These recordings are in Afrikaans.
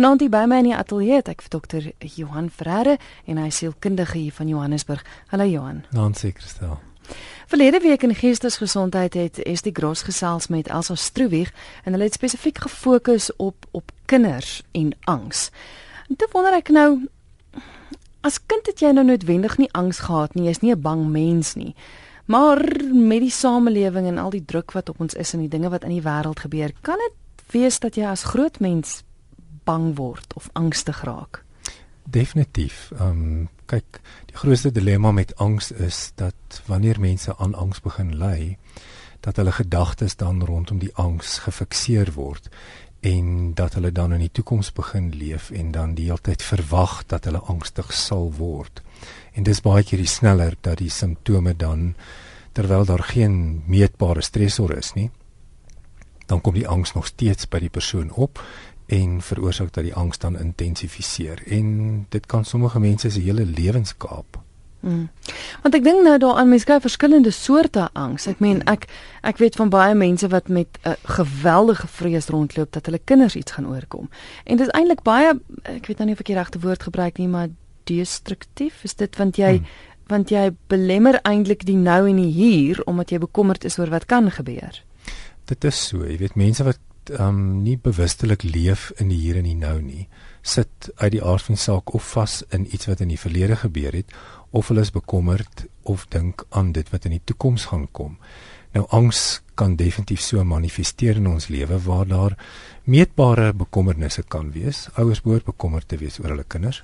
Vanaand hier by my in die ateljee het ek vir dokter Johan Frere en hy sielkundige hier van Johannesburg. Hallo Johan. Nancy Christel. Verlede week in Geestesgesondheid het Estie Gross gesels met Elsa Stroewieg en hulle het spesifiek gefokus op op kinders en angs. En toe wonder ek nou as kind het jy nou noodwendig nie angs gehad nie, jy's nie 'n bang mens nie. Maar met die samelewing en al die druk wat op ons is en die dinge wat in die wêreld gebeur, kan dit wees dat jy as groot mens bang word of angstig raak? Definitief. Ehm um, kyk, die grootste dilemma met angs is dat wanneer mense aan angs begin ly, dat hulle gedagtes dan rondom die angs gefikseer word en dat hulle dan in die toekoms begin leef en dan die hele tyd verwag dat hulle angstig sal word. En dis baie keer sneller dat die simptome dan terwyl daar geen meetbare stresor is nie, dan kom die angs nog steeds by die persoon op en veroorsaak dat die angs dan intensifiseer en dit kan sommige mense se hele lewens kaap. Mm. Want ek dink nou daaraan mense kry verskillende soorte angs. Ek meen ek ek weet van baie mense wat met 'n uh, geweldige vrees rondloop dat hulle kinders iets gaan oorkom. En dit is eintlik baie ek weet nou nie of ek die regte woord gebruik nie, maar destruktief is dit want jy mm. want jy belemmer eintlik die nou en die hier omdat jy bekommerd is oor wat kan gebeur. Dit is so, jy weet mense wat um nie bewustelik leef in die hier en die nou nie, sit uit die aard van saak of vas in iets wat in die verlede gebeur het of hulle is bekommerd of dink aan dit wat in die toekoms gaan kom. Nou angs kan definitief so manifesteer in ons lewe waar daar meetbare bekommernisse kan wees. Ouers behoort bekommerd te wees oor hulle kinders.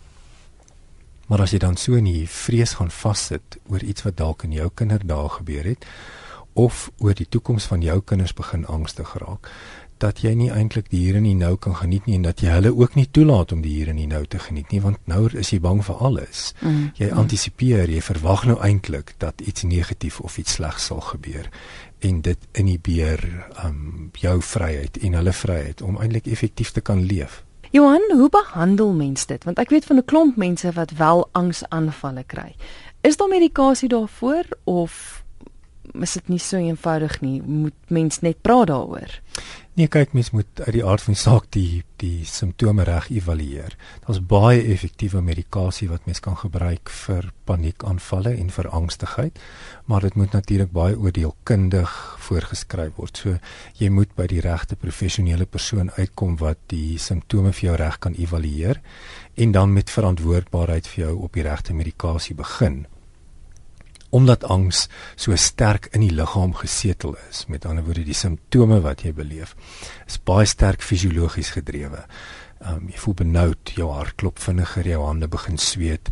Maar as jy dan so in die vrees gaan vassit oor iets wat dalk in jou kinderdae gebeur het of oor die toekoms van jou kinders begin angstig raak, dat jy nie eintlik die hier en die nou kan geniet nie en dat jy hulle ook nie toelaat om die hier en die nou te geniet nie want nou is jy bang vir alles. Mm. Jy mm. antisipeer, jy verwag nou eintlik dat iets negatief of iets slegs sal gebeur en dit inhibeer um jou vryheid en hulle vryheid om eintlik effektief te kan leef. Johan, hoe behandel mens dit? Want ek weet van 'n klomp mense wat wel angsaanvalle kry. Is daar medikasie daarvoor of is dit nie so eenvoudig nie? Moet mens net praat daaroor? Nee, kyk mens moet uit die aard van die saak die die simptome reg evalueer. Daar's baie effektiewe medikasie wat mens kan gebruik vir paniekaanvalle en vir angstigheid, maar dit moet natuurlik baie oordeelkundig voorgeskryf word. So jy moet by die regte professionele persoon uitkom wat die simptome vir jou reg kan evalueer en dan met verantwoordbaarheid vir jou op die regte medikasie begin omdat angs so sterk in die liggaam gesetel is. Met ander woorde die simptome wat jy beleef is baie sterk fisiologies gedrewe. Um, jy voel benoud jou hart klop vinniger jou hande begin sweet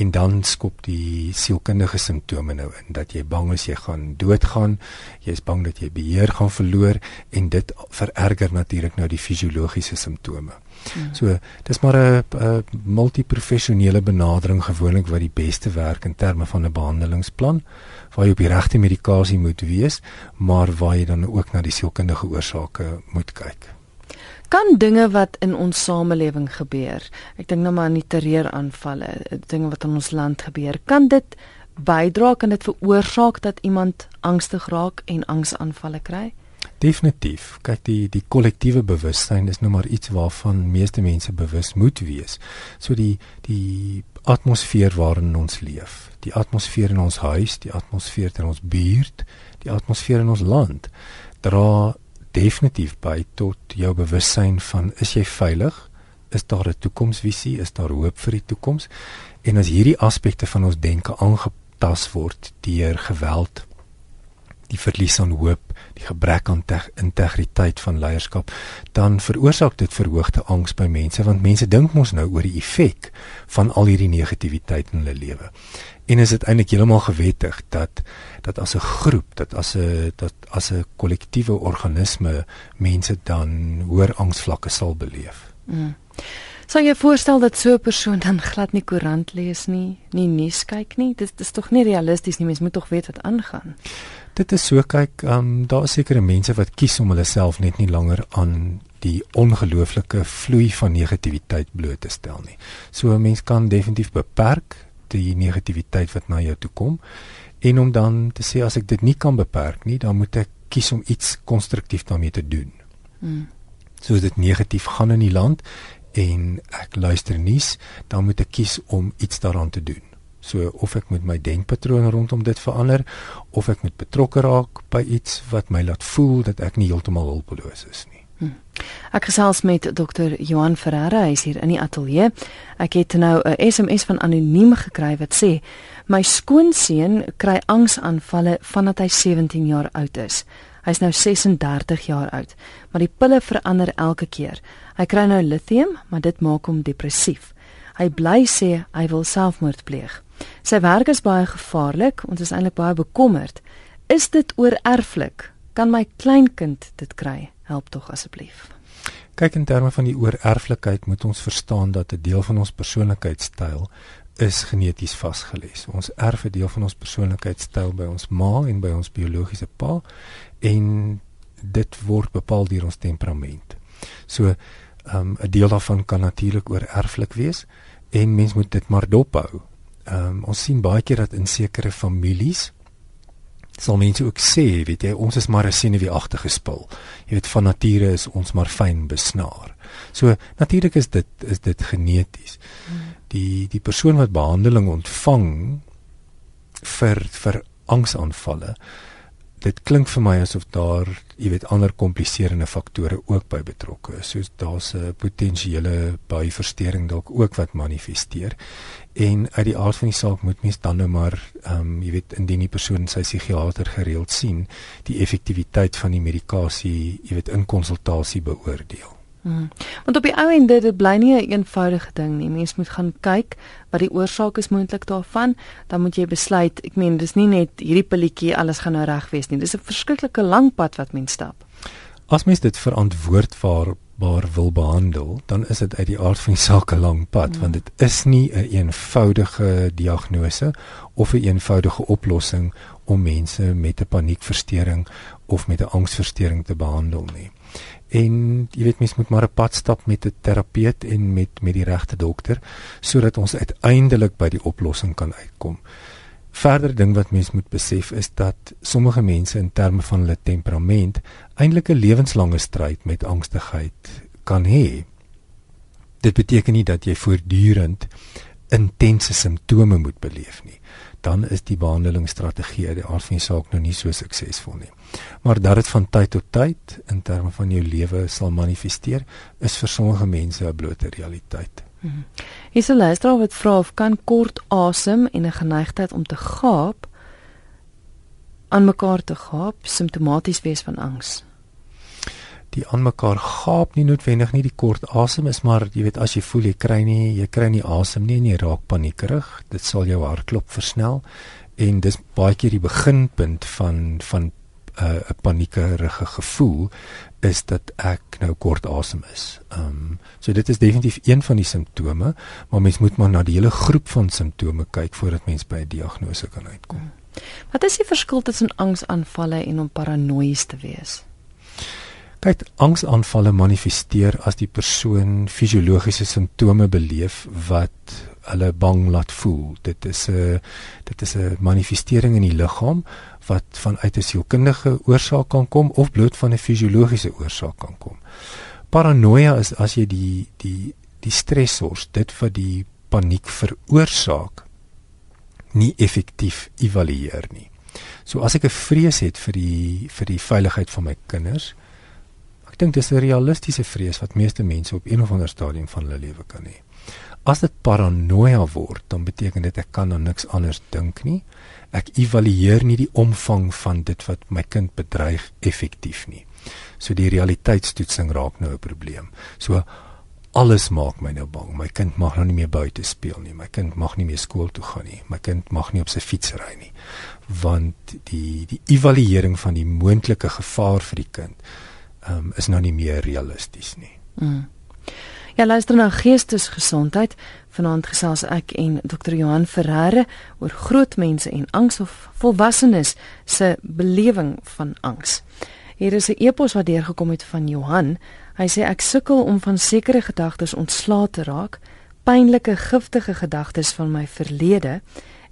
en dan skop die sielkundige simptome nou in dat jy bang is jy gaan doodgaan jy is bang dat jy beheer gaan verloor en dit vererger natuurlik nou die fisiologiese simptome Hmm. So dis maar 'n multiprofessionele benadering gewoonlik wat die beste werk in terme van 'n behandelingsplan waar jy op die regte medikasie moet wees, maar waar jy dan ook na die sielkundige oorsake moet kyk. Kan dinge wat in ons samelewing gebeur, ek dink nou maar aan die terreuraanvalle, dinge wat in ons land gebeur, kan dit bydra kan dit veroorsaak dat iemand angstig raak en angsaanvalle kry? Definitief. Kyk die die kollektiewe bewussyn is nou maar iets waarvan meeste mense bewus moet wees. So die die atmosfeer waarin ons leef, die atmosfeer in ons huis, die atmosfeer in ons buurt, die atmosfeer in ons land dra definitief by tot jou bewussyn van is jy veilig? Is daar 'n toekomsvisie? Is daar hoop vir die toekoms? En as hierdie aspekte van ons denke aangetas word deur geweld, die verlies aan hoop, die gebrek aan integriteit van leierskap, dan veroorsaak dit verhoogde angs by mense want mense dink mos nou oor die effek van al hierdie negativiteit in hulle lewe. En is dit eintlik heeltemal gewettig dat dat as 'n groep, dat as 'n dat as 'n kollektiewe organisme mense dan hoër angsvlakke sal beleef. Mm. Sou jy voorstel dat so 'n persoon dan glad nie koerant lees nie, nie nuus kyk nie? Dit is tog nie realisties nie. Mens moet tog weet wat aangaan. Dit is so kyk, ehm um, daar is sekere mense wat kies om hulle self net nie langer aan die ongelooflike vloei van negativiteit bloot te stel nie. So 'n mens kan definitief beperk die negativiteit wat na jou toe kom en om dan te sê as ek dit nie kan beperk nie, dan moet ek kies om iets konstruktief daarmee te doen. Hmm. So as dit negatief gaan in die land en ek luister nuus, dan moet ek kies om iets daaraan te doen. So of ek moet my denkpatrone rondom dit verander of ek moet betrokke raak by iets wat my laat voel dat ek nie heeltemal hulpeloos is nie. Hmm. Ek gesels met Dr. Johan Ferreira, hy is hier in die ateljee. Ek het nou 'n SMS van anoniem gekry wat sê: "My skoonseun kry angsaanvalle vandat hy 17 jaar oud is. Hy's nou 36 jaar oud, maar die pille verander elke keer. Hy kry nou lithium, maar dit maak hom depressief. Hy bly sê hy wil selfmoord pleeg. Sy werk is baie gevaarlik, ons is eintlik baie bekommerd. Is dit oorerflik? Kan my kleinkind dit kry?" help tog asseblief. Kyk in terme van die oorerflikheid moet ons verstaan dat 'n deel van ons persoonlikheidstyl is geneties vasgelê. Ons erf 'n deel van ons persoonlikheidstyl by ons ma en by ons biologiese pa en dit word bepaal deur ons temperament. So, ehm, 'n um, deel daarvan kan natuurlik oorerflik wees en mens moet dit maar dophou. Ehm um, ons sien baie keer dat in sekere families sal mense ook sê, weet jy, ons is maar 'n senuweeagtige spul. Jy weet van nature is ons maar fyn besnaar. So natuurlik is dit is dit geneties. Die die persoon wat behandeling ontvang vir vir angsaanvalle dit klink vir my asof daar, jy weet, ander kompliserende faktore ook by betrokke is. Soos daar's 'n potensiële byversteuring dalk ook wat manifesteer. En uit die aard van die saak moet mens dan nou maar, ehm um, jy weet, indien die persoon sy psigiater gereeld sien, die effektiwiteit van die medikasie, jy weet, in konsultasie beoordeel. Hmm. Want op die ou end dit bly nie 'n een eenvoudige ding nie. Mens moet gaan kyk wat die oorsaak is moontlik daarvan, dan moet jy besluit. Ek meen dis nie net hierdie pilletjie alles gaan nou reg wees nie. Dis 'n verskriklike lang pad wat mens stap. As mens dit verantwoordbaar waar wil behandel, dan is dit uit die aard van die saak 'n lang pad hmm. want dit is nie 'n een eenvoudige diagnose of 'n een eenvoudige oplossing om mense met 'n paniekversteuring of met 'n angsversteuring te behandel nie en jy weet mens moet maar 'n pad stap met 'n terapeut en met met die regte dokter sodat ons uiteindelik by die oplossing kan uitkom. Verder ding wat mens moet besef is dat sommige mense in terme van hulle temperament eintlik 'n lewenslange stryd met angstigheid kan hê. Dit beteken nie dat jy voortdurend intense simptome moet beleef nie dan is die behandelingsstrategie uit die aard van die saak nou nie so suksesvol nie. Maar dat dit van tyd tot tyd in terme van jou lewe sal manifesteer, is vir sommige mense 'n blote realiteit. Hmm. Is 'n luisteraar wat vra of kan kort asem en 'n geneigtheid om te gaap aan mekaar te gaap simptomaties wees van angs die aan mekaar gaap nie noodwendig nie die kort asem is maar jy weet as jy voel jy kry nie jy kry nie asem nie en jy raak paniekerig dit sal jou hartklop versnel en dis baie keer die beginpunt van van uh, 'n uh, paniekerige gevoel is dat ek nou kort asem is. Ehm um, so dit is definitief een van die simptome, maar mens moet maar na die hele groep van simptome kyk voordat mens by 'n diagnose kan uitkom. Wat is die verskil tussen angsaanvalle en om paranoïes te wees? Kyk, angsaanvalle manifesteer as die persoon fisiologiese simptome beleef wat hulle bang laat voel. Dit is 'n dit is 'n manifestering in die liggaam wat vanuit 'n sielkundige oorsaak kan kom of bloot van 'n fisiologiese oorsaak kan kom. Paranoia is as jy die die die stressors, dit wat die paniek veroorsaak, nie effektief evalueer nie. So as ek 'n vrees het vir die vir die veiligheid van my kinders, Ek dink dis 'n realistiese vrees wat meeste mense op een of ander stadium van hulle lewe kan hê. As dit paranoia word, dan beteken dit ek kan aan niks anders dink nie. Ek evalueer nie die omvang van dit wat my kind bedreig effektief nie. So die realiteitstoetsing raak nou 'n probleem. So alles maak my nou bang. My kind mag nou nie meer buite speel nie. My kind mag nie meer skool toe gaan nie. My kind mag nie op sy fiets ry nie. Want die die evaluering van die moontlike gevaar vir die kind um, is nou nie meer realisties nie. Mm. Ja, luister nou geestesgesondheid. Vanaand gesels ek en Dr. Johan Ferreira oor groot mense en angs of volwassenes se belewing van angs. Hier is 'n e-pos wat deurgekom het van Johan. Hy sê ek sukkel om van sekere gedagtes ontslae te raak, pynlike, giftige gedagtes van my verlede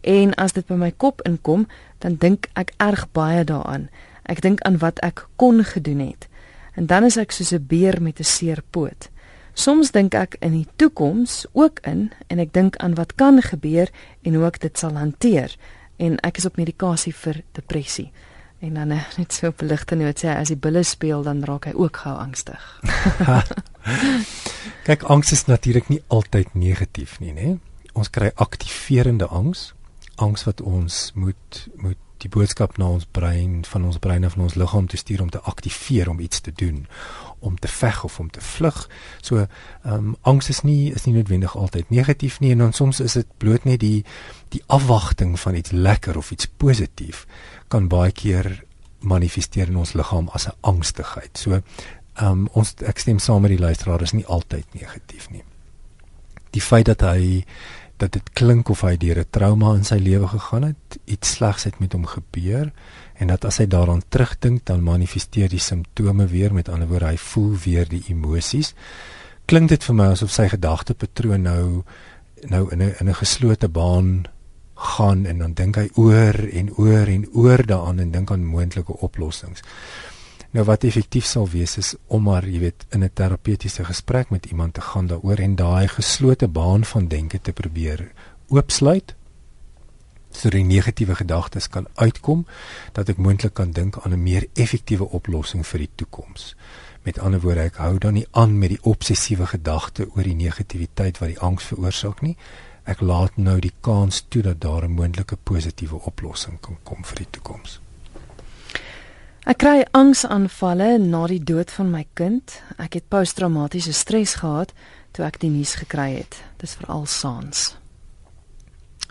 en as dit by my kop inkom, dan dink ek erg baie daaraan. Ek dink aan wat ek kon gedoen het en dan is ek soos 'n beer met 'n seer poot. Soms dink ek in die toekoms ook in en ek dink aan wat kan gebeur en hoe ek dit sal hanteer en ek is op medikasie vir depressie. En dan eh, net so beligte nou sê as die bulle speel dan raak hy ook gou angstig. Kyk, angs is natuurlik nie altyd negatief nie, né? Ons kry aktiverende angs, angs wat ons moet moet die boodskap na ons brein van ons brein af na ons liggaam te stuur om te aktiveer om iets te doen om te veg of om te vlug. So ehm um, angs is nie is nie noodwendig altyd negatief nie en dan soms is dit bloot net die die afwagting van iets lekker of iets positief kan baie keer manifesteer in ons liggaam as 'n angstigheid. So ehm um, ons ek stem saam met die luisteraar is nie altyd negatief nie. Die feit dat hy dat dit klink of hy deur 'n trauma in sy lewe gegaan het, iets slegs het met hom gebeur en dat as hy daaraan terugdink dan manifesteer die simptome weer. Met ander woorde hy voel weer die emosies. Klink dit vir my asof sy gedagtepatroon nou nou in 'n in 'n geslote baan gaan en dan dink hy oor en oor en oor daaraan en dink aan moontlike oplossings nou wat effektief sal wees is om maar jy weet in 'n terapeutiese gesprek met iemand te gaan daaroor en daai geslote baan van denke te probeer oopsluit sodat die negatiewe gedagtes kan uitkom dat ek moontlik kan dink aan 'n meer effektiewe oplossing vir die toekoms. Met ander woorde, ek hou dan nie aan met die obsessiewe gedagte oor die negativiteit wat die angs veroorsaak nie. Ek laat nou die kans toe dat daar 'n moontlike positiewe oplossing kan kom vir die toekoms. Ek kry angsaanvalle na die dood van my kind. Ek het posttraumatiese stres gehad toe ek die nuus gekry het. Dis veral saans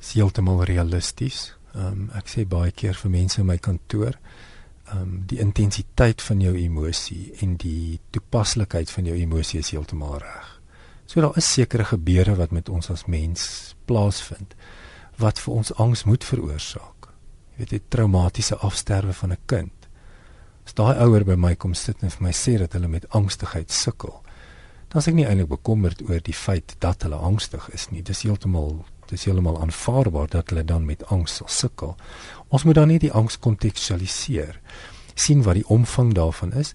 is heeltemal realisties. Ehm um, ek sê baie keer vir mense in my kantoor, ehm um, die intensiteit van jou emosie en die toepaslikheid van jou emosie is heeltemal reg. So daar is sekere gebeure wat met ons as mens plaasvind wat vir ons angs moet veroorsaak. Jy weet die traumatiese afsterwe van 'n kind. As daai ouer by my kom sit en vir my sê dat hulle met angstigheid sukkel, dan is ek nie eintlik bekommerd oor die feit dat hulle angstig is nie. Dis heeltemal dis heeltemal aanvaarbaar dat hulle dan met angs sal sukkel. Ons moet dan net die angs kontekstualiseer. sien wat die omvang daarvan is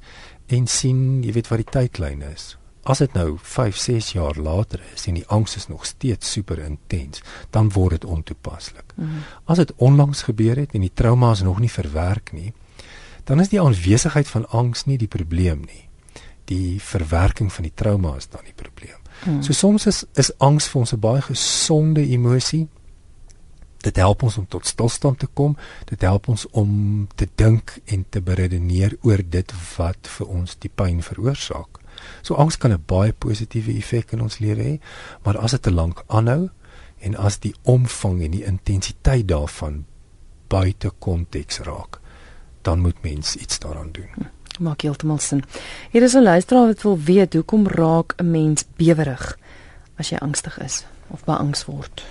en sien, jy weet wat die tydlyn is. As dit nou 5, 6 jaar later is en die angs is nog steeds super intens, dan word dit ontoepaslik. Mm -hmm. As dit onlangs gebeur het en die trauma is nog nie verwerk nie, dan is die aanwesigheid van angs nie die probleem nie. Die verwerking van die trauma is dan die probleem. Hmm. So soms is is angs vir ons 'n baie gesonde emosie. Dit help ons om tot stilstand te kom. Dit help ons om te dink en te beredeneer oor dit wat vir ons die pyn veroorsaak. So angs kan 'n baie positiewe effek in ons lewe hê, maar as dit te lank aanhou en as die omvang en die intensiteit daarvan buite konteks raak, dan moet mens iets daaraan doen. Hmm. Maak heeltemal sin. Hier is 'n luisteraar wat wil weet hoekom raak 'n mens bewerig as jy angstig is of beangs word.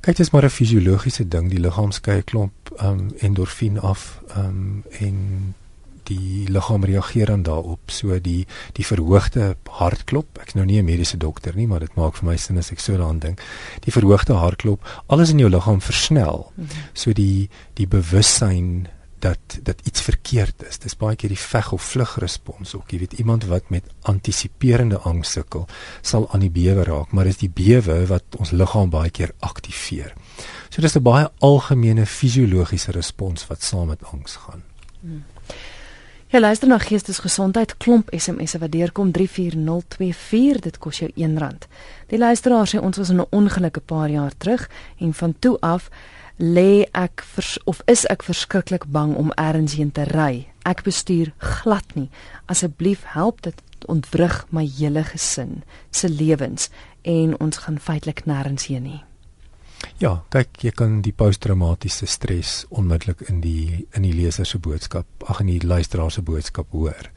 Kyk, dit is maar 'n fisiologiese ding. Die liggaam skei 'n klomp ehm um, endorfien af ehm um, en die liggaam reageer dan daarop. So die die verhoogde hartklop. Ek's nou nie 'n mediese dokter nie, maar dit maak vir my sin as ek so daaraan dink. Die verhoogde hartklop, alles in jou liggaam versnel. -hmm. So die die bewussyn dat dat iets verkeerd is. Dis baie keer die veg of vlug respons ook. Jy weet iemand wat met antisiperende angs sukkel, sal aan die bewe raak, maar dis die bewe wat ons liggaam baie keer aktiveer. So dis 'n baie algemene fisiologiese respons wat saam met angs gaan. Hmm. Ja, luister na Geestesgesondheid klomp SMS'e wat deurkom 34024, dit kos jou R1. Die luisteraar sê ons was in 'n ongeluk 'n paar jaar terug en van toe af lê ek vers, of is ek verskriklik bang om ergens heen te ry. Ek bestuur glad nie. Asseblief help dit ontwrig my hele gesin se lewens en ons gaan feitelik nêrens heen nie. Ja, kyk, jy kan die posttraumatiese stres onmiddellik in die in die leser se boodskap, ag in die luisteraar se boodskap hoor.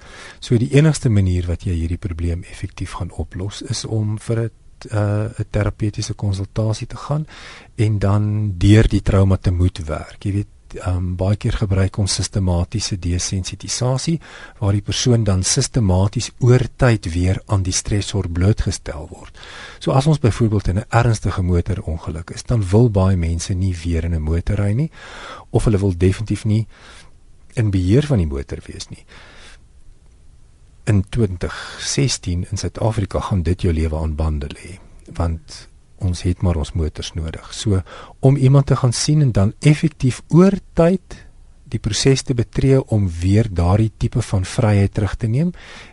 So die enigste manier wat jy hierdie probleem effektief gaan oplos is om vir 'n uh, 'n terapeutiese konsultasie te gaan en dan deur die trauma te moet werk. Jy weet, um, baie keer gebruik ons sistematiese desensitisasie waar die persoon dan sistematies oor tyd weer aan die stresor blootgestel word. So as ons byvoorbeeld in 'n ernstige motorongeluk is, dan wil baie mense nie weer in 'n motor ry nie of hulle wil definitief nie in beheer van die motor wees nie in 2016 in Suid-Afrika gaan dit jou lewe aan bande lê want ons het maar ons motors nodig. So om iemand te gaan sien en dan effektief oor tyd die proses te betree om weer daardie tipe van vryheid terug te neem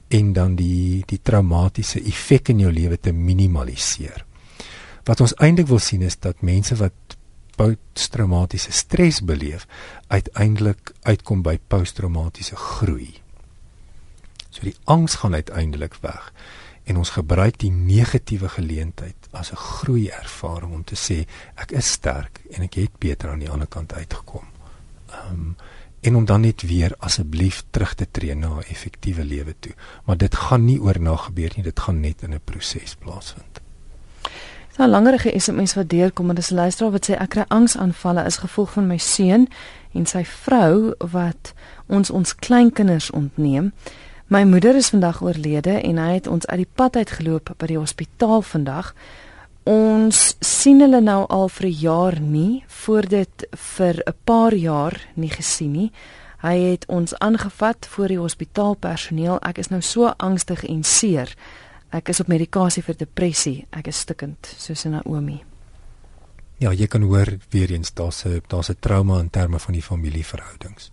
en dan die die traumatiese effek in jou lewe te minimaliseer. Wat ons eintlik wil sien is dat mense wat posttraumatiese stres beleef uiteindelik uitkom by posttraumatiese groei. So die angs gaan uiteindelik weg en ons gebruik die negatiewe geleentheid as 'n groei ervaring om te sê ek is sterk en ek het beter aan die ander kant uitgekom. Ehm um, en om dan net weer asseblief terug te tree na 'n effektiewe lewe toe. Maar dit gaan nie oornag gebeur nie, dit gaan net in 'n proses plaasvind. Daar langerige SMS wat deurkom en dis 'n luisteraar wat sê ek kry angsaanvalle as gevolg van my seun en sy vrou wat ons ons kleinkinders ontneem. My moeder is vandag oorlede en hy het ons uit die pad uitgeloop by die hospitaal vandag. Ons sien hulle nou al vir 'n jaar nie, voor dit vir 'n paar jaar nie gesien nie. Hy het ons aangevat voor die hospitaalpersoneel. Ek is nou so angstig en seer. Ek is op medikasie vir depressie. Ek is stikkend, soos Naomi. Ja, jy kan hoor weer eens daar's 'n daar's 'n trauma in terme van die familieverhoudings.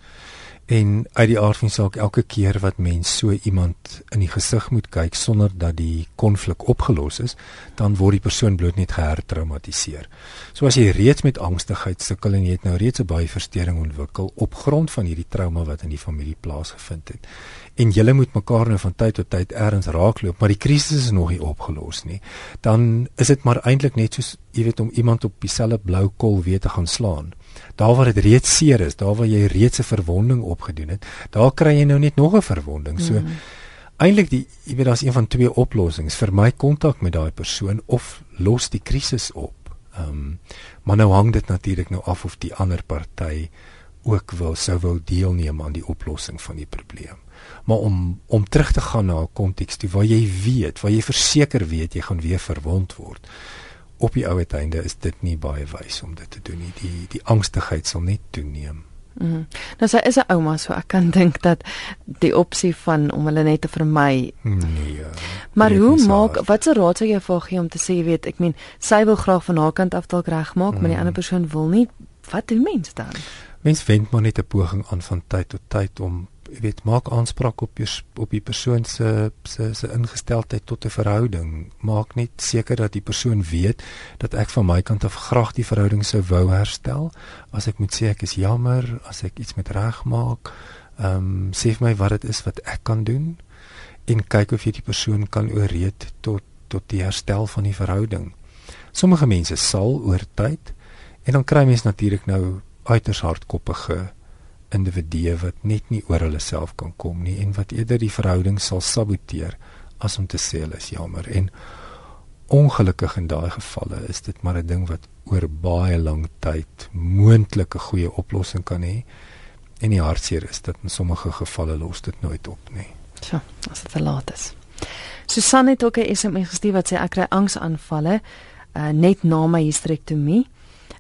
En uit die aard van die saak elke keer wat mens so iemand in die gesig moet kyk sonder dat die konflik opgelos is, dan word die persoon bloot net gehertraumatiseer. So as jy reeds met angstigheid sukkel en jy het nou reeds 'n baie verstoring ontwikkel op grond van hierdie trauma wat in die familie plaasgevind het en julle moet mekaar nou van tyd tot tyd ergens raakloop, maar die krisis is nog nie opgelos nie, dan is dit maar eintlik net soos jy weet om iemand op dieselfde blou kol weer te gaan slaan daar waar dit reeds seer is, daar waar jy reeds 'n verwonding opgedoen het, daar kry jy nou net nog 'n verwonding. So mm. eintlik die jy weet daar's een van twee oplossings vir my kontak met daai persoon of los die krisis op. Ehm um, maar nou hang dit natuurlik nou af of die ander party ook wil sou wil deelneem aan die oplossing van die probleem. Maar om om terug te gaan na 'n konteks toe waar jy weet, waar jy verseker weet jy gaan weer verwond word op die ou uiteinde is dit nie baie wys om dit te doen nie. Die die angstigheid sal net toeneem. Mhm. Nou sy is 'n ouma so ek kan dink dat die opsie van om hulle net te vermy. Nee. Ja, maar hoe maak wat se raad sou jy vir gee om te sê jy weet ek meen sy wil graag van haar kant af dalk regmaak, mm. maar die mhm. ander persoon wil nie. Wat doen mens dan? Mens wend maar net 'n poging aan van tyd tot tyd om weet maak aanspraak op jou op die persoon se se se ingesteldheid tot 'n verhouding. Maak net seker dat die persoon weet dat ek van my kant af graag die verhouding sou wou herstel. As ek moet sê ek is jammer as ek iets met regmaak ehm um, sê vir my wat dit is wat ek kan doen en kyk of jy die persoon kan ooreed tot tot die herstel van die verhouding. Sommige mense sal oor tyd en dan kry mens natuurlik nou uiters hardkoppige individue wat net nie oor hulle self kan kom nie en wat eerder die verhouding sal saboteer as om te sê hulle is jammer en ongelukkig in daai gevalle is dit maar 'n ding wat oor baie lank tyd moontlik 'n goeie oplossing kan hê en die hartseer is dat in sommige gevalle los dit nooit op nie. So, as dit te laat is. Susan het ook 'n SMS gestuur wat sê ek kry angsaanvalle uh, net na my hysterektomie.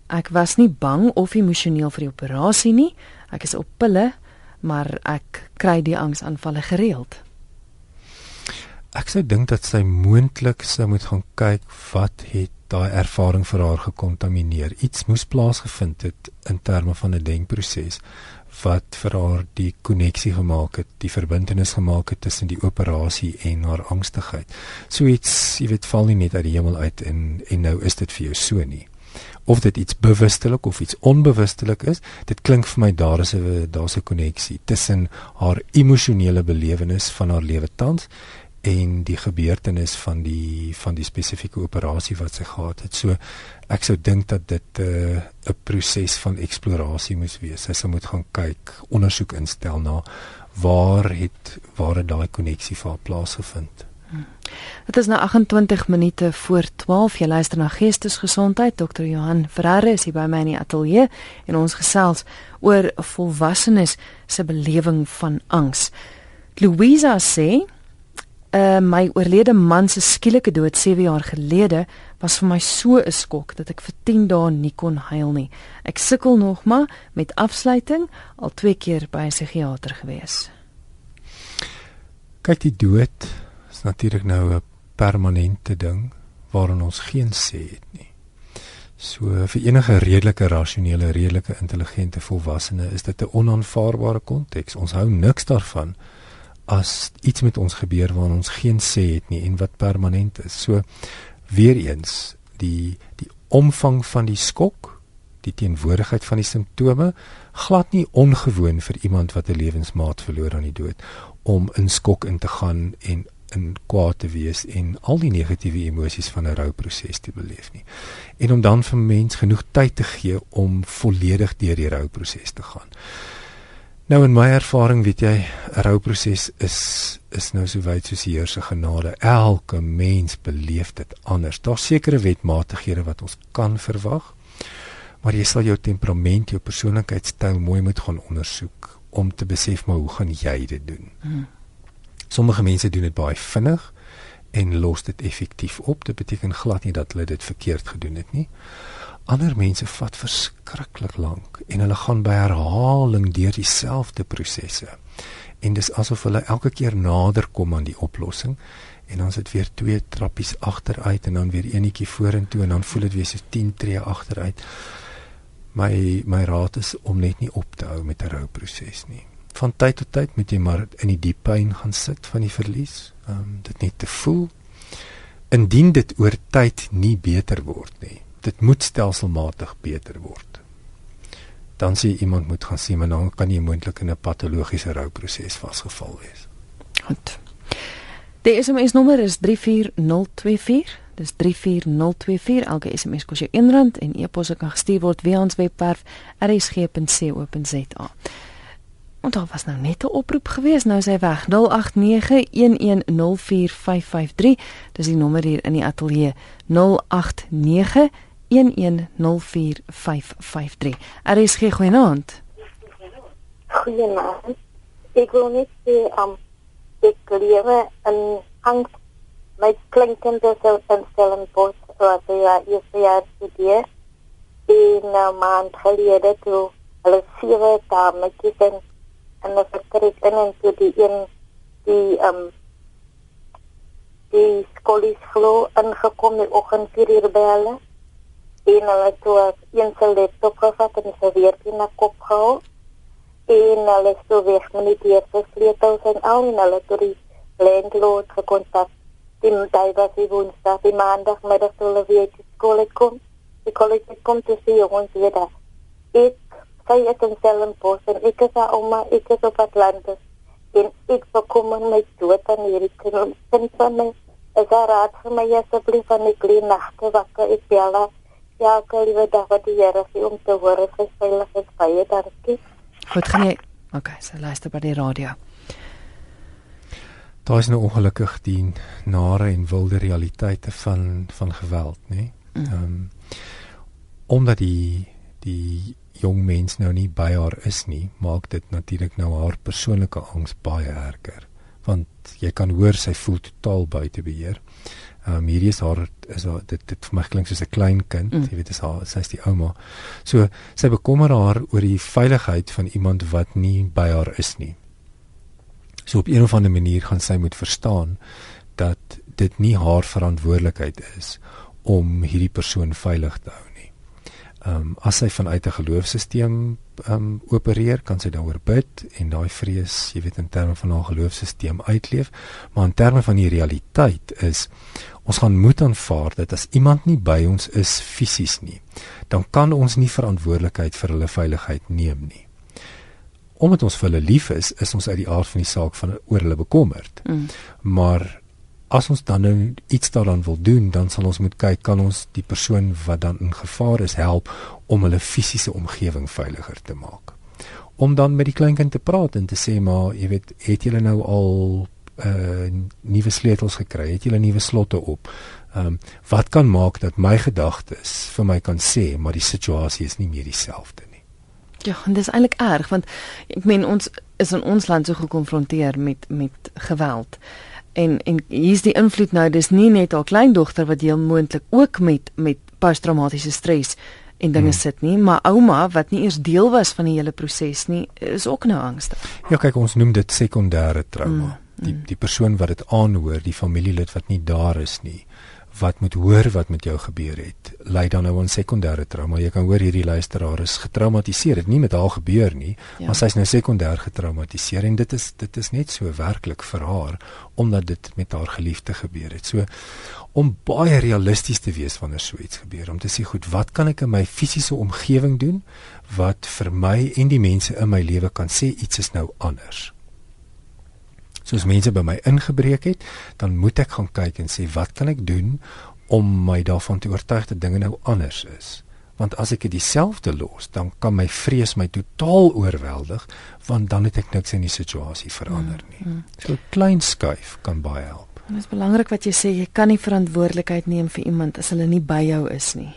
Ek was nie bang of emosioneel vir die operasie nie. Ek is op pille, maar ek kry die angsaanvalle gereeld. Ek sou dink dat sy moontlik sou moet gaan kyk wat het daai ervaring vir haar gekontamineer. Iets moes plaasgevind het in terme van 'n denkproses wat vir haar die koneksie gemaak het, die verbintenis gemaak het tussen die operasie en haar angstigheid. So iets, jy weet, val nie net uit die hemel uit en en nou is dit vir jou so nie of dit iets bewustelik of iets onbewustelik is dit klink vir my daar is 'n daar's 'n koneksie tussen haar emosionele belewenis van haar lewe tans en die gebeurtenis van die van die spesifieke operasie wat sy gehad het. So ek sou dink dat dit 'n uh, 'n proses van eksplorasie moes wees. Sy sou moet gaan kyk, ondersoek instel na waar het waar het daai koneksie vir haar plaasgevind. Dit is nou 28 minute voor 12. Jy luister na Geestesgesondheid. Dr. Johan Ferreira is hier by my in die ateljee en ons gesels oor volwassenes se belewing van angs. Louisa sê, uh, "My oorlede man se skielike dood 7 jaar gelede was vir my so 'n skok dat ek vir 10 dae nie kon huil nie. Ek sukkel nog maar met afsluiting, al twee keer by 'n psigiater gewees." Kyk, die dood is natuurlik nou 'n permanente ding waarin ons geen sê het nie. So vir enige redelike rasionele, redelike intelligente volwassene is dit 'n onaanvaarbare konteks. Ons hou niks daarvan as iets met ons gebeur waar ons geen sê het nie en wat permanent is. So weer eens die die omvang van die skok, die teenwoordigheid van die simptome glad nie ongewoon vir iemand wat 'n lewensmaat verloor aan die dood om in skok in te gaan en in kwaad te wees en al die negatiewe emosies van 'n rouproses te beleef nie. En om dan vir mens genoeg tyd te gee om volledig deur die rouproses te gaan. Nou in my ervaring, weet jy, 'n rouproses is is nou so wyd soos die Here se genade. Elke mens beleef dit anders. Daar's sekere wetmatighede wat ons kan verwag. Maar jy sal jou temperament, jou persoonlikheidstyl mooi moet gaan ondersoek om te besef maar hoe gaan jy dit doen. Hmm. Sommige mense doen dit baie vinnig en los dit effektief op. Dit beteken glad nie dat hulle dit verkeerd gedoen het nie. Ander mense vat verskriklik lank en hulle gaan by herhaling deur dieselfde prosesse. En dis asof hulle elke keer nader kom aan die oplossing en dan sit weer twee trappies agteruit en dan weer eenetjie vorentoe en dan voel dit weer so 10 tree agteruit. My my raad is om net nie op te hou met 'n rouproses nie. Van tyd tot tyd moet jy maar in die diep pyn gaan sit van die verlies. Ehm um, dit net te voel. Indien dit oor tyd nie beter word nie dit moet stelselmatig beter word. Dan sê iemand moet gaan sien, maar dan kan jy moontlik in 'n patologiese rouproses vasgeval wees. Goed. Die SMS nommer is 34024. Dis 34024. Elke SMS kos jou R1 en e-posse kan gestuur word via ons webwerf rsg.co.za. En daar was nou net 'n oproep gewees, nou is hy weg. 0891104553. Dis die nommer hier in die ateljee. 089 0891104553. RSG goeienaand. Goeienaand. Ek wil net sê um ek lewe in angs my klinkende so instelling bos wat ja is ja studeer in uh, maand gelede toe hulle sewe dametjies en en hulle vertrek in en toe die een die um die skolies glo ingekom die oggend 4 uur by hulle. En hulle toe een se laptop gevat en sy weer in na kop gehou en hulle weg met die eerste sleutels en al en hulle toe die landlord gekontak. Die dag was die woensdag die maandag middag toe hulle weer die skool kom. Die college kom te sien ons weer daar ek sy het in Stellenbosch en ek is haar ouma ek is op Atlantis en ek bekommer my dood aan hierdie kind van my is daar raad vir my asseblief van die klein nagte wakker ek bel haar Ja, ek wil liewe dag wat die Here sê om te hoor is veilig is baie dankie. Goed gaan jy. Okay, so luister by die radio. Daar is nou ongelukkig die nare en wilde realiteite van van geweld, nê? Mm. Ehm mm. um, omdat die die jong mens nou nie by haar is nie, maak dit natuurlik nou haar persoonlike angs baie erger. Want jy kan hoor sy voel totaal buite beheer. Ehm um, hierdie is haar is haar dit dit vir my klink soos 'n klein kind, mm. jy weet, is haar sy's die ouma. So sy bekommer haar oor die veiligheid van iemand wat nie by haar is nie. So op 'n of ander manier gaan sy moet verstaan dat dit nie haar verantwoordelikheid is om hierdie persoon veilig te hou ehm um, as sy vanuit 'n geloofsisteem ehm um, opereer, kan sy daaroor bid en daai vrees, jy weet in terme van haar geloofsisteem uitleef, maar in terme van die realiteit is ons gaan moet aanvaar dat as iemand nie by ons is fisies nie, dan kan ons nie verantwoordelikheid vir hulle veiligheid neem nie. Omdat ons vir hulle lief is, is ons uit die aard van die saak van oor hulle bekommerd. Mm. Maar as ons dan nou iets daaraan wil doen, dan sal ons moet kyk kan ons die persoon wat dan in gevaar is help om hulle fisiese omgewing veiliger te maak. Om dan met die kleinkind te praat en te sê maar, jy weet, het julle nou al uh nuwe sleutels gekry? Het julle nuwe slotte op? Ehm um, wat kan maak dat my gedagtes vir my kan sê maar die situasie is nie meer dieselfde nie. Ja, en dis eintlik erg want ek meen ons is in ons land so gekonfronteer met met geweld en en hier's die invloed nou dis nie net haar kleindogter wat heel moontlik ook met met posttraumatiese stres en dinge hmm. sit nie maar ouma wat nie eers deel was van die hele proses nie is ook nou angstig. Ja kyk ons noem dit sekondêre trauma. Hmm. die die persoon wat dit aanhoor, die familielid wat nie daar is nie, wat moet hoor wat met jou gebeur het, lei dan nou aan sekondêre trauma. Jy kan hoor hierdie luisteraar is getraumatiseer. Dit nie met haar gebeur nie, ja. maar sy's nou sekondêr getraumatiseer en dit is dit is net so werklik vir haar omdat dit met haar geliefde gebeur het. So om baie realisties te wees wanneer so iets gebeur, om te sê goed, wat kan ek in my fisiese omgewing doen wat vir my en die mense in my lewe kan sê iets is nou anders. Soos mense by my ingebreek het, dan moet ek gaan kyk en sê wat kan ek doen om my daarvan te oortuig dat dinge nou anders is. Want as ek dit dieselfde los, dan kan my vrees my totaal oorweldig want dan het ek niks in die situasie verander nie. Mm, mm. So klein skuif kan baie help. Dit is belangrik wat jy sê, jy kan nie verantwoordelikheid neem vir iemand as hulle nie by jou is nie.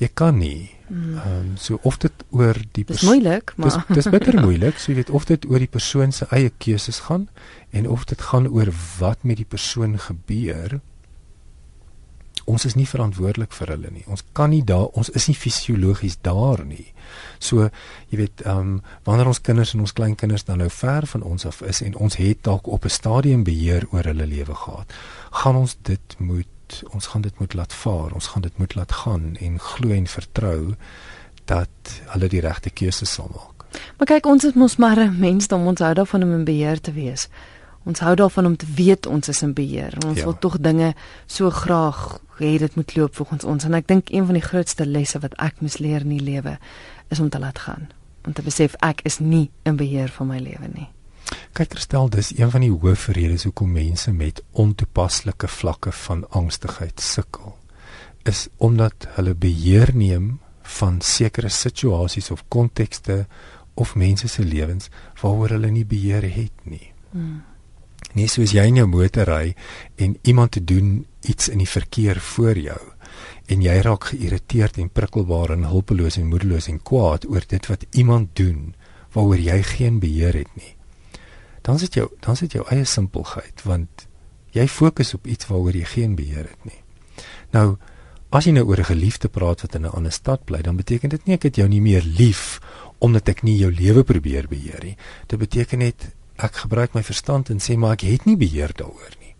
Jy kan nie. Hmm. Ehm um, so of dit oor die Dis moeilik, maar dis dis bitter moeilik. So jy weet of dit oor die persoon se eie keuses gaan en of dit gaan oor wat met die persoon gebeur. Ons is nie verantwoordelik vir hulle nie. Ons kan nie daar ons is nie fisiologies daar nie. So jy weet ehm um, wanneer ons kinders en ons kleinkinders dan nou ver van ons af is en ons het dalk op 'n stadium beheer oor hulle lewe gehad, gaan ons dit moet ons gaan dit moet laat vaar, ons gaan dit moet laat gaan en glo en vertrou dat hulle die regte keuse sal maak. Maar kyk, ons is mos maar 'n mens, dan ons hou daarvan om in beheer te wees. Ons hou daarvan om te weet ons is in beheer. Ons ja. wil tog dinge so graag hê dit moet loop volgens ons en ek dink een van die grootste lesse wat ek moes leer in die lewe is om te laat gaan. Om te besef ek is nie in beheer van my lewe nie. Kyk Christel, dis een van die hoofredes hoekom mense met ontoepaslike vlakke van angstigheid sukkel. Is omdat hulle beheer neem van sekere situasies of kontekste of mense se lewens waaroor hulle nie beheer het nie. Hmm. Nie soos jy in jou motor ry en iemand te doen iets in die verkeer voor jou en jy raak geïrriteerd en prikkelbaar en hulpeloos en moedeloos en kwaad oor dit wat iemand doen waaroor jy geen beheer het nie dan sit jou dan sit jou eie simpelheid want jy fokus op iets waaroor jy geen beheer het nie. Nou as jy nou oor 'n geliefde praat wat in 'n ander stad bly, dan beteken dit nie ek het jou nie meer lief omdat ek nie jou lewe probeer beheer nie. Dit beteken net ek gebruik my verstand en sê maar ek het nie beheer daaroor nie.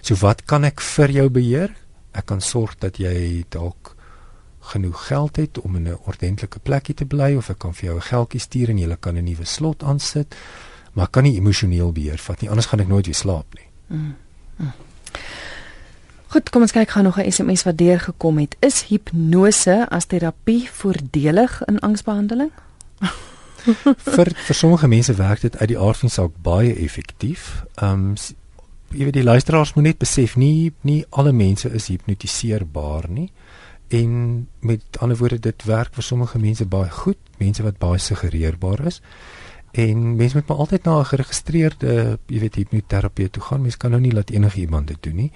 So wat kan ek vir jou beheer? Ek kan sorg dat jy dalk genoeg geld het om in 'n ordentlike plekkie te bly of ek kan vir jou 'n geldjie stuur en jy kan 'n nuwe slot aansit maar kan nie emosioneel beheer vat nie anders gaan ek nooit weer slaap nie. Mm. Mm. Goed, kom ons kyk gou nog 'n SMS wat deurgekom het. Is hipnose as terapie voordelig in angsbehandeling? vir vir sommige mense werk dit uit die aard van saak baie effektief. Ehm um, jy weet die luisteraars moet net besef nie nie alle mense is hipnotiseerbaar nie. En met ander woorde dit werk vir sommige mense baie goed, mense wat baie suggereerbaar is. En mens moet maar altyd na 'n geregistreerde, jy weet, hipnoterapeut toe gaan. Mens kan nou nie laat enige iemand dit doen nie.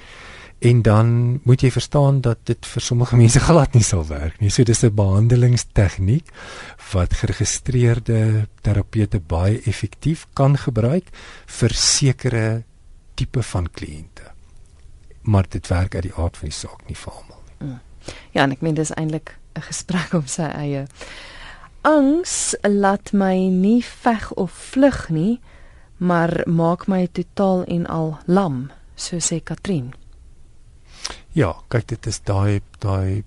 En dan moet jy verstaan dat dit vir sommige mense glad nie sal werk nie. So dis 'n behandelingstegniek wat geregistreerde terapeute baie effektief kan gebruik vir sekere tipe van kliënte. Maar dit werk uit die aard van die saak nie vir almal nie. Mm. Ja, en ek meen dis eintlik 'n gesprek op sy eie angs laat my nie veg of vlug nie, maar maak my totaal en al lam, so sê Katrin. Ja, kyk dit is daai daai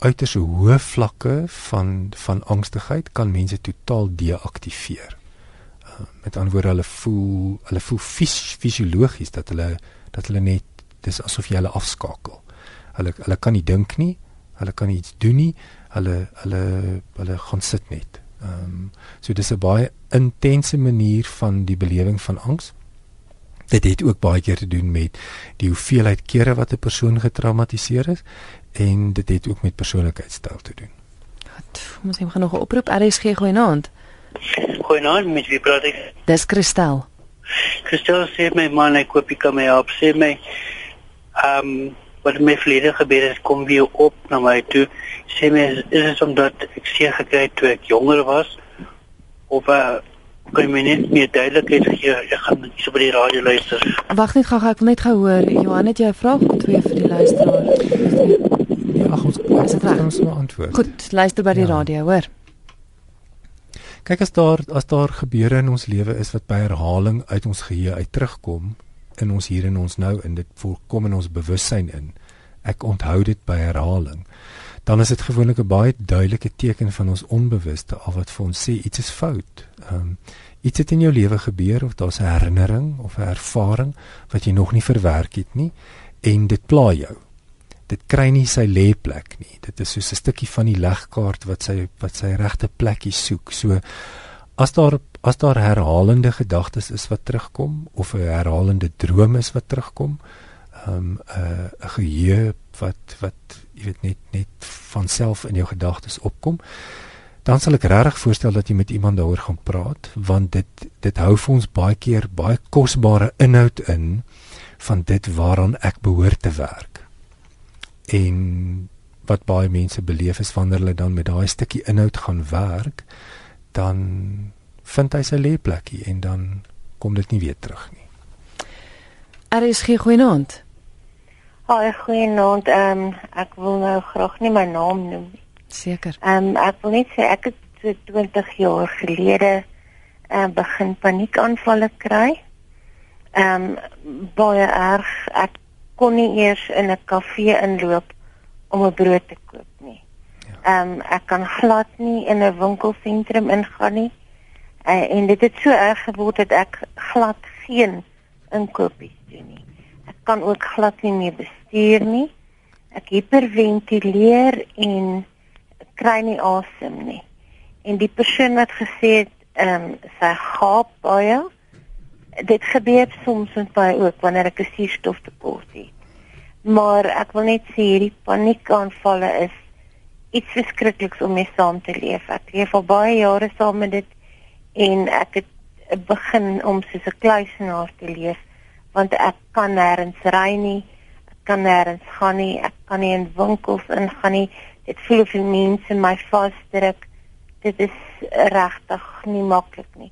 uiters hoë vlakke van van angstigheid kan mense totaal deaktiveer. Uh, met ander woorde hulle voel hulle voel fys, fisiologies dat hulle dat hulle net dis asof jy hulle afskakel. Hulle hulle kan nie dink nie, hulle kan iets doen nie hulle hulle hulle gaan sit net. Ehm um, so dis 'n baie intense manier van die belewing van angs. Dit het ook baie keer te doen met die hoeveelheid kere wat 'n persoon getraumatiseer is en dit het ook met persoonlikheidstyl te doen. Wat moet ek nog 'n oproep RSG goeienaand. Goeienaand, met wie praat ek? Dis Christel. Christel sê my man ek koop ek my op sê my ehm um, wat my verlede gebeur het kom weer op na my toe sê my is dit omdat ek seer gekry het toe ek jonger was? Of uh, kan jy my net meer duidelikheid gee? Ek gaan net so by die radio luister. Wag net gou ek wil net gou hoor. Johan het jy 'n vraag of twee vir die luisteraar? Ja ons is dit reg? ons moet antwoord. Goed luister by die ja. radio hoor. Kyk as daar as daar gebeure in ons lewe is wat by herhaling uit ons geheue uit terugkom in ons hier en ons nou in dit voorkom in ons bewussyn in. Ek onthou dit by herhaling. Dan is dit gewoonlik 'n baie duidelike teken van ons onbewuste al wat vir ons sê iets is fout. Ehm um, iets het in jou lewe gebeur of daar's 'n herinnering of 'n ervaring wat jy nog nie verwerk het nie en dit pla jou. Dit kry nie sy lêplek nie. Dit is soos 'n stukkie van die legkaart wat sy wat sy regte plekkie soek. So as daar as daar herhalende gedagtes is wat terugkom of 'n herhalende droom is wat terugkom, ehm um, 'n 'n geheue wat wat jy weet net net van self in jou gedagtes opkom, dan sal ek regtig voorstel dat jy met iemand daaroor gaan praat want dit dit hou vir ons baie keer baie kosbare inhoud in van dit waaraan ek behoort te werk. En wat baie mense beleef is wanneer hulle dan met daai stukkie inhoud gaan werk, dan vind hy sy lêplekkie en dan kom dit nie weer terug nie. Er is geen goeienaand. Haai goeienaand. Ehm um, ek wil nou graag nie my naam noem nie. Seker. Ehm um, ek wil net sê ek het so 20 jaar gelede ehm uh, begin paniekaanvalle kry. Ehm um, baie erg. Ek kon nie eers in 'n kafee inloop om 'n brood te koop nie. Ja. Ehm um, ek kan glad nie in 'n winkelsentrum ingaan nie. Uh, en dit het so erg geword dat ek glad geen inkopies kan ook glad nie meer bestuur nie. Ek hiperventileer en kry nie asem nie. En die persoon wat gesê het ehm um, sy gaap baie dit gebeur soms met my ook wanneer ek 'n suurstoftekort het. Maar ek wil net sê hierdie paniekaanvalle is iets verskrikliks om mee saam te leef. Ek leef al baie jare saam met dit en ek het begin om soos 'n kluisenaar te leef want ek kan nêrens ry nie, ek kan nêrens gaan nie, ek kan nie in winkels ingaan nie dit voel die mense my vasdruk. Dit is regtig nie maklik nie.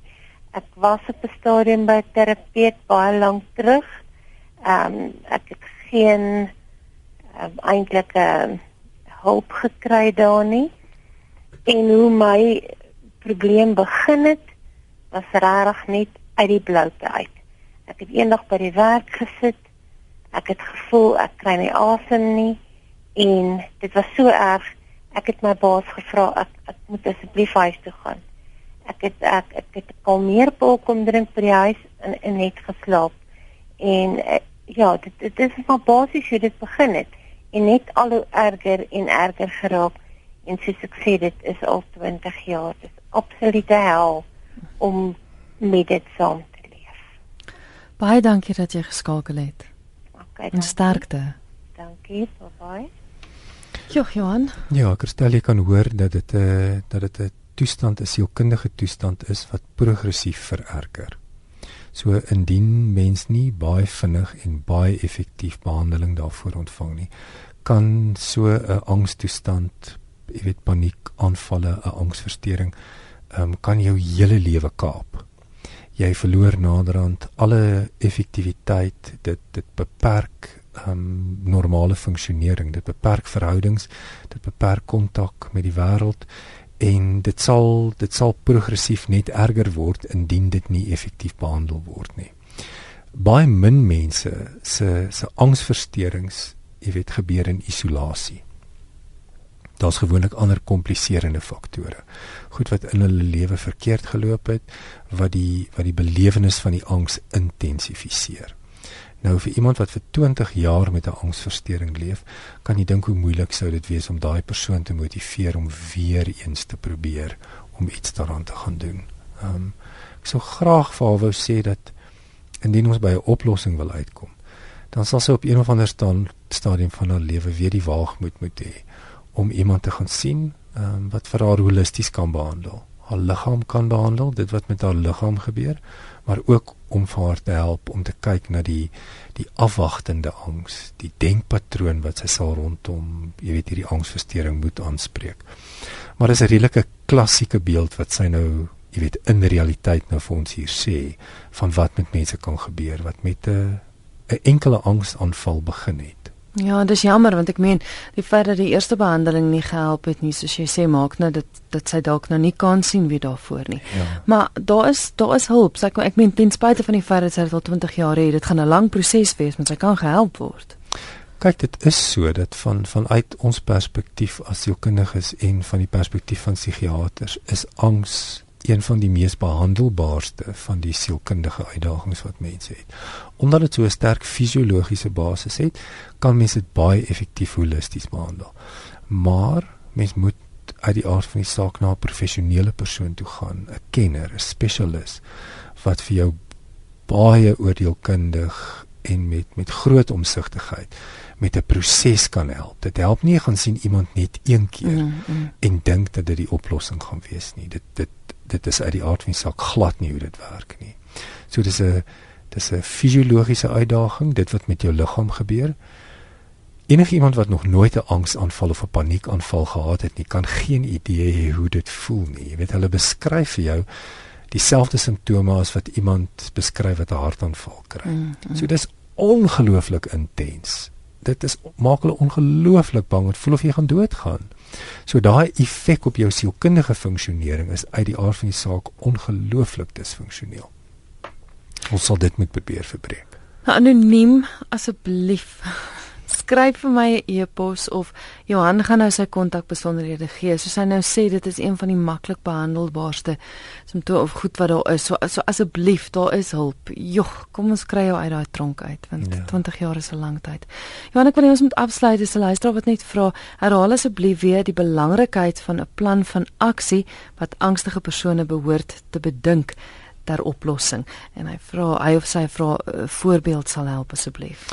Ek was op 'n stadium by 'n terapeut baie lank terug. Ehm um, ek het geen um, ehm, eintlik 'n uh, hulp gekry daar nie. En hoe my probleem begin het, was regtig net uit die bloute uit. Ek het eendag by die werk gesit. Ek het gevoel ek kry nie asem nie en dit was so erg. Ek het my baas gevra ek ek moet asseblief huis toe gaan. Ek het ek ek het kalmeerpil kom drink by die huis en, en net geslaap. En ek, ja dit dit is maar basies hoe dit begin het. En net al hoe erger en erger geraak. En soos ek sê dit is al 20 jaar. Dit is absolute hel om met dit saam te baie dankie dat jy geskakel het okay, en sterkte dankie bye bye Jo, Johan. Ja, Kristel, jy kan hoor dat dit 'n uh, eh, dat dit 'n toestand is, sielkundige toestand is wat progressief vererger. So indien mens nie baie vinnig en baie effektief behandeling daarvoor ontvang nie, kan so 'n angstoestand, jy weet paniek aanvalle, 'n angsversteuring, ehm um, kan jou hele lewe kaap. Jy verloor naderhand alle effektiwiteit, dit dit beperk um, normale funksionering. Dit beperk verhoudings, dit beperk kontak met die wêreld en dit sal dit sal progressief net erger word indien dit nie effektief behandel word nie. Baie min mense se se angsversteurings, jy weet, gebeur in isolasie. Daar's gewoonlik ander kompliserende faktore. Goed wat in hulle lewe verkeerd geloop het wat die wat die belewenis van die angs intensifiseer. Nou vir iemand wat vir 20 jaar met 'n angsversteuring leef, kan jy dink hoe moeilik sou dit wees om daai persoon te motiveer om weer eens te probeer om iets daaraan te gaan doen. Ehm um, ek sou graag vir haar wou sê dat indien ons by 'n oplossing wil uitkom, dan sal sy op een of ander stadium van haar lewe weer die waagmoed moet hê om iemand te gaan sien ehm um, wat vir haar holisties kan behandel. Haar liggaam kan behandel, dit wat met haar liggaam gebeur, maar ook om vir haar te help om te kyk na die die afwagtende angs, die denkpatroon wat sy sal rondom, jy weet hierdie angsversteuring moet aanspreek. Maar dis 'n redelike klassieke beeld wat sy nou, jy weet in realiteit nou vir ons hier sê van wat met mense kan gebeur wat met 'n 'n enkele angsaanval begin het Ja, dis jammer want ek meen die feit dat die eerste behandeling nie gehelp het nie, soos jy sê, maak nou dat dat sy dalk nou nie kan sien wie daarvoor nie. Ja. Maar daar is daar is hulp. Sy ek meen ten spyte van die feit dat sy dit al 20 jaar het, dit gaan 'n lang proses wees, maar sy kan gehelp word. Kyk, dit is so dat van vanuit ons perspektief as sielkundiges en van die perspektief van psigiaters is angs een van die mees behandelbaarste van die sielkundige uitdagings wat mense het. Omdat dit so 'n sterk fisiologiese basis het, kan mens dit baie effektief holisties behandel. Maar mens moet uit die aard van die saak na 'n professionele persoon toe gaan, 'n kenner, 'n spesialis wat vir jou baie oordeelkundig en met met groot omsigtigheid met 'n proses kan help. Dit help nie gaan sien iemand net een keer mm, mm. en dink dat dit die oplossing gaan wees nie. Dit dit dit is uit die aard van die saak glad nie hoe dit werk nie. So dis 'n dis 'n fisiologiese uitdaging, dit wat met jou liggaam gebeur. Enige iemand wat nog nooit 'n angsaanval of 'n paniekaanval gehad het nie, kan geen idee hê hoe dit voel nie. Jy weet hulle beskryf vir jou dieselfde simptome as wat iemand beskryf wat 'n hartaanval kry. Mm, mm. So dis ongelooflik intens. Dit is maak hulle ongelooflik bang. Dit voel of jy gaan doodgaan. So daai effek op jou sielkundige funksionering is uit die aard van die saak ongelooflik disfunksioneel. Ons sal dit moet probeer verbreek. Anoniem asseblief skryf vir my 'n e e-pos of Johan gaan nou sy kontakbesonderhede gee. Soos hy nou sê, dit is een van die maklik behandelbaarste simptome of goed wat daar is. So, so asseblief, daar is hulp. Jogg, kom ons kry jou uit daai tronk uit want ja. 20 jaar is 'n lang tyd. Johan, ek wil net ons moet afsluit. Dis 'n luisteraar wat net vra, herhaal asseblief weer die belangrikheid van 'n plan van aksie wat angstige persone behoort te bedink ter oplossing. En hy vra, hy of sy vra 'n voorbeeld sal help asseblief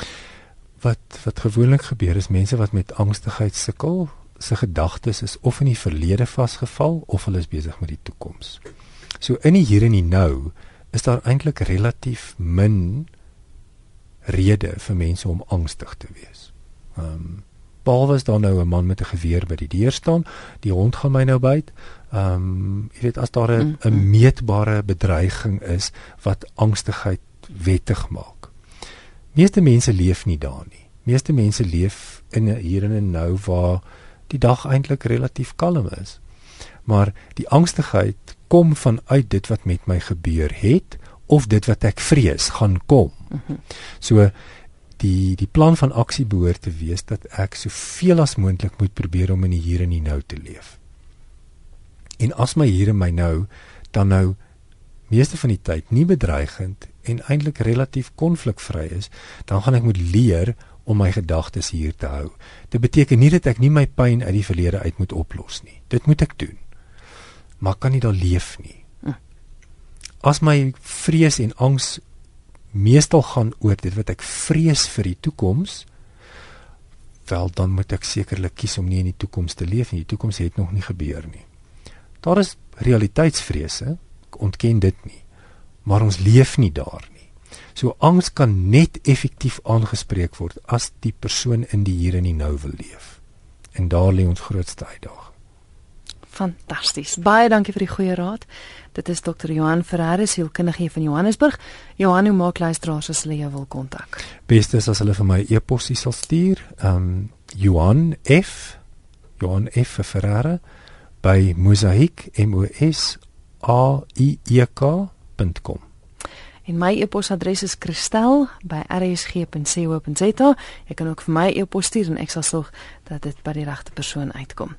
wat wat gewoonlik gebeur is mense wat met angstigheid sukkel, se gedagtes is of in die verlede vasgeval of hulle is besig met die toekoms. So in die hier en die nou is daar eintlik relatief min rede vir mense om angstig te wees. Ehm um, behalwe as daar nou 'n man met 'n geweer by die deur staan, die hond gaan my nou byt. Ehm um, jy weet as daar 'n meetbare bedreiging is wat angstigheid wettig maak Meeste mense leef nie daar nie. Meeste mense leef in 'n hier en 'n nou waar die dag eintlik relatief kalm is. Maar die angstigheid kom vanuit dit wat met my gebeur het of dit wat ek vrees gaan kom. So die die plan van aksie behoort te wees dat ek soveel as moontlik moet probeer om in die hier en die nou te leef. En as my hier en my nou dan nou meeste van die tyd nie bedreigend en eintlik relatief konflikvry is, dan gaan ek moet leer om my gedagtes hier te hou. Dit beteken nie dat ek nie my pyn uit die verlede uit moet oplos nie. Dit moet ek doen. Maar kan nie daar leef nie. As my vrees en angs meestal gaan oor dit wat ek vrees vir die toekoms, wel dan moet ek sekerlik kies om nie in die toekoms te leef nie. Die toekoms het nog nie gebeur nie. Daar is realiteitsvrese, ontken dit nie maar ons leef nie daar nie. So angs kan net effektief aangespreek word as die persoon in die hier en die nou wil leef. En daar lê ons grootste uitdaging. Fantasties. Baie dankie vir die goeie raad. Dit is Dr. Johan Ferreira, sielkundige van Johannesburg. Johan, hoe maak luisteraars as hulle jou wil kontak? Beste is as hulle vir my e-posjie sal stuur. Um Johan F Johan F Ferreira by Mosaic M O S A I E K rsg.com. En my e-posadres is kristel@rsg.co.za. Jy kan ook vir my e-pos stuur en ek sal sorg dat dit by die regte persoon uitkom.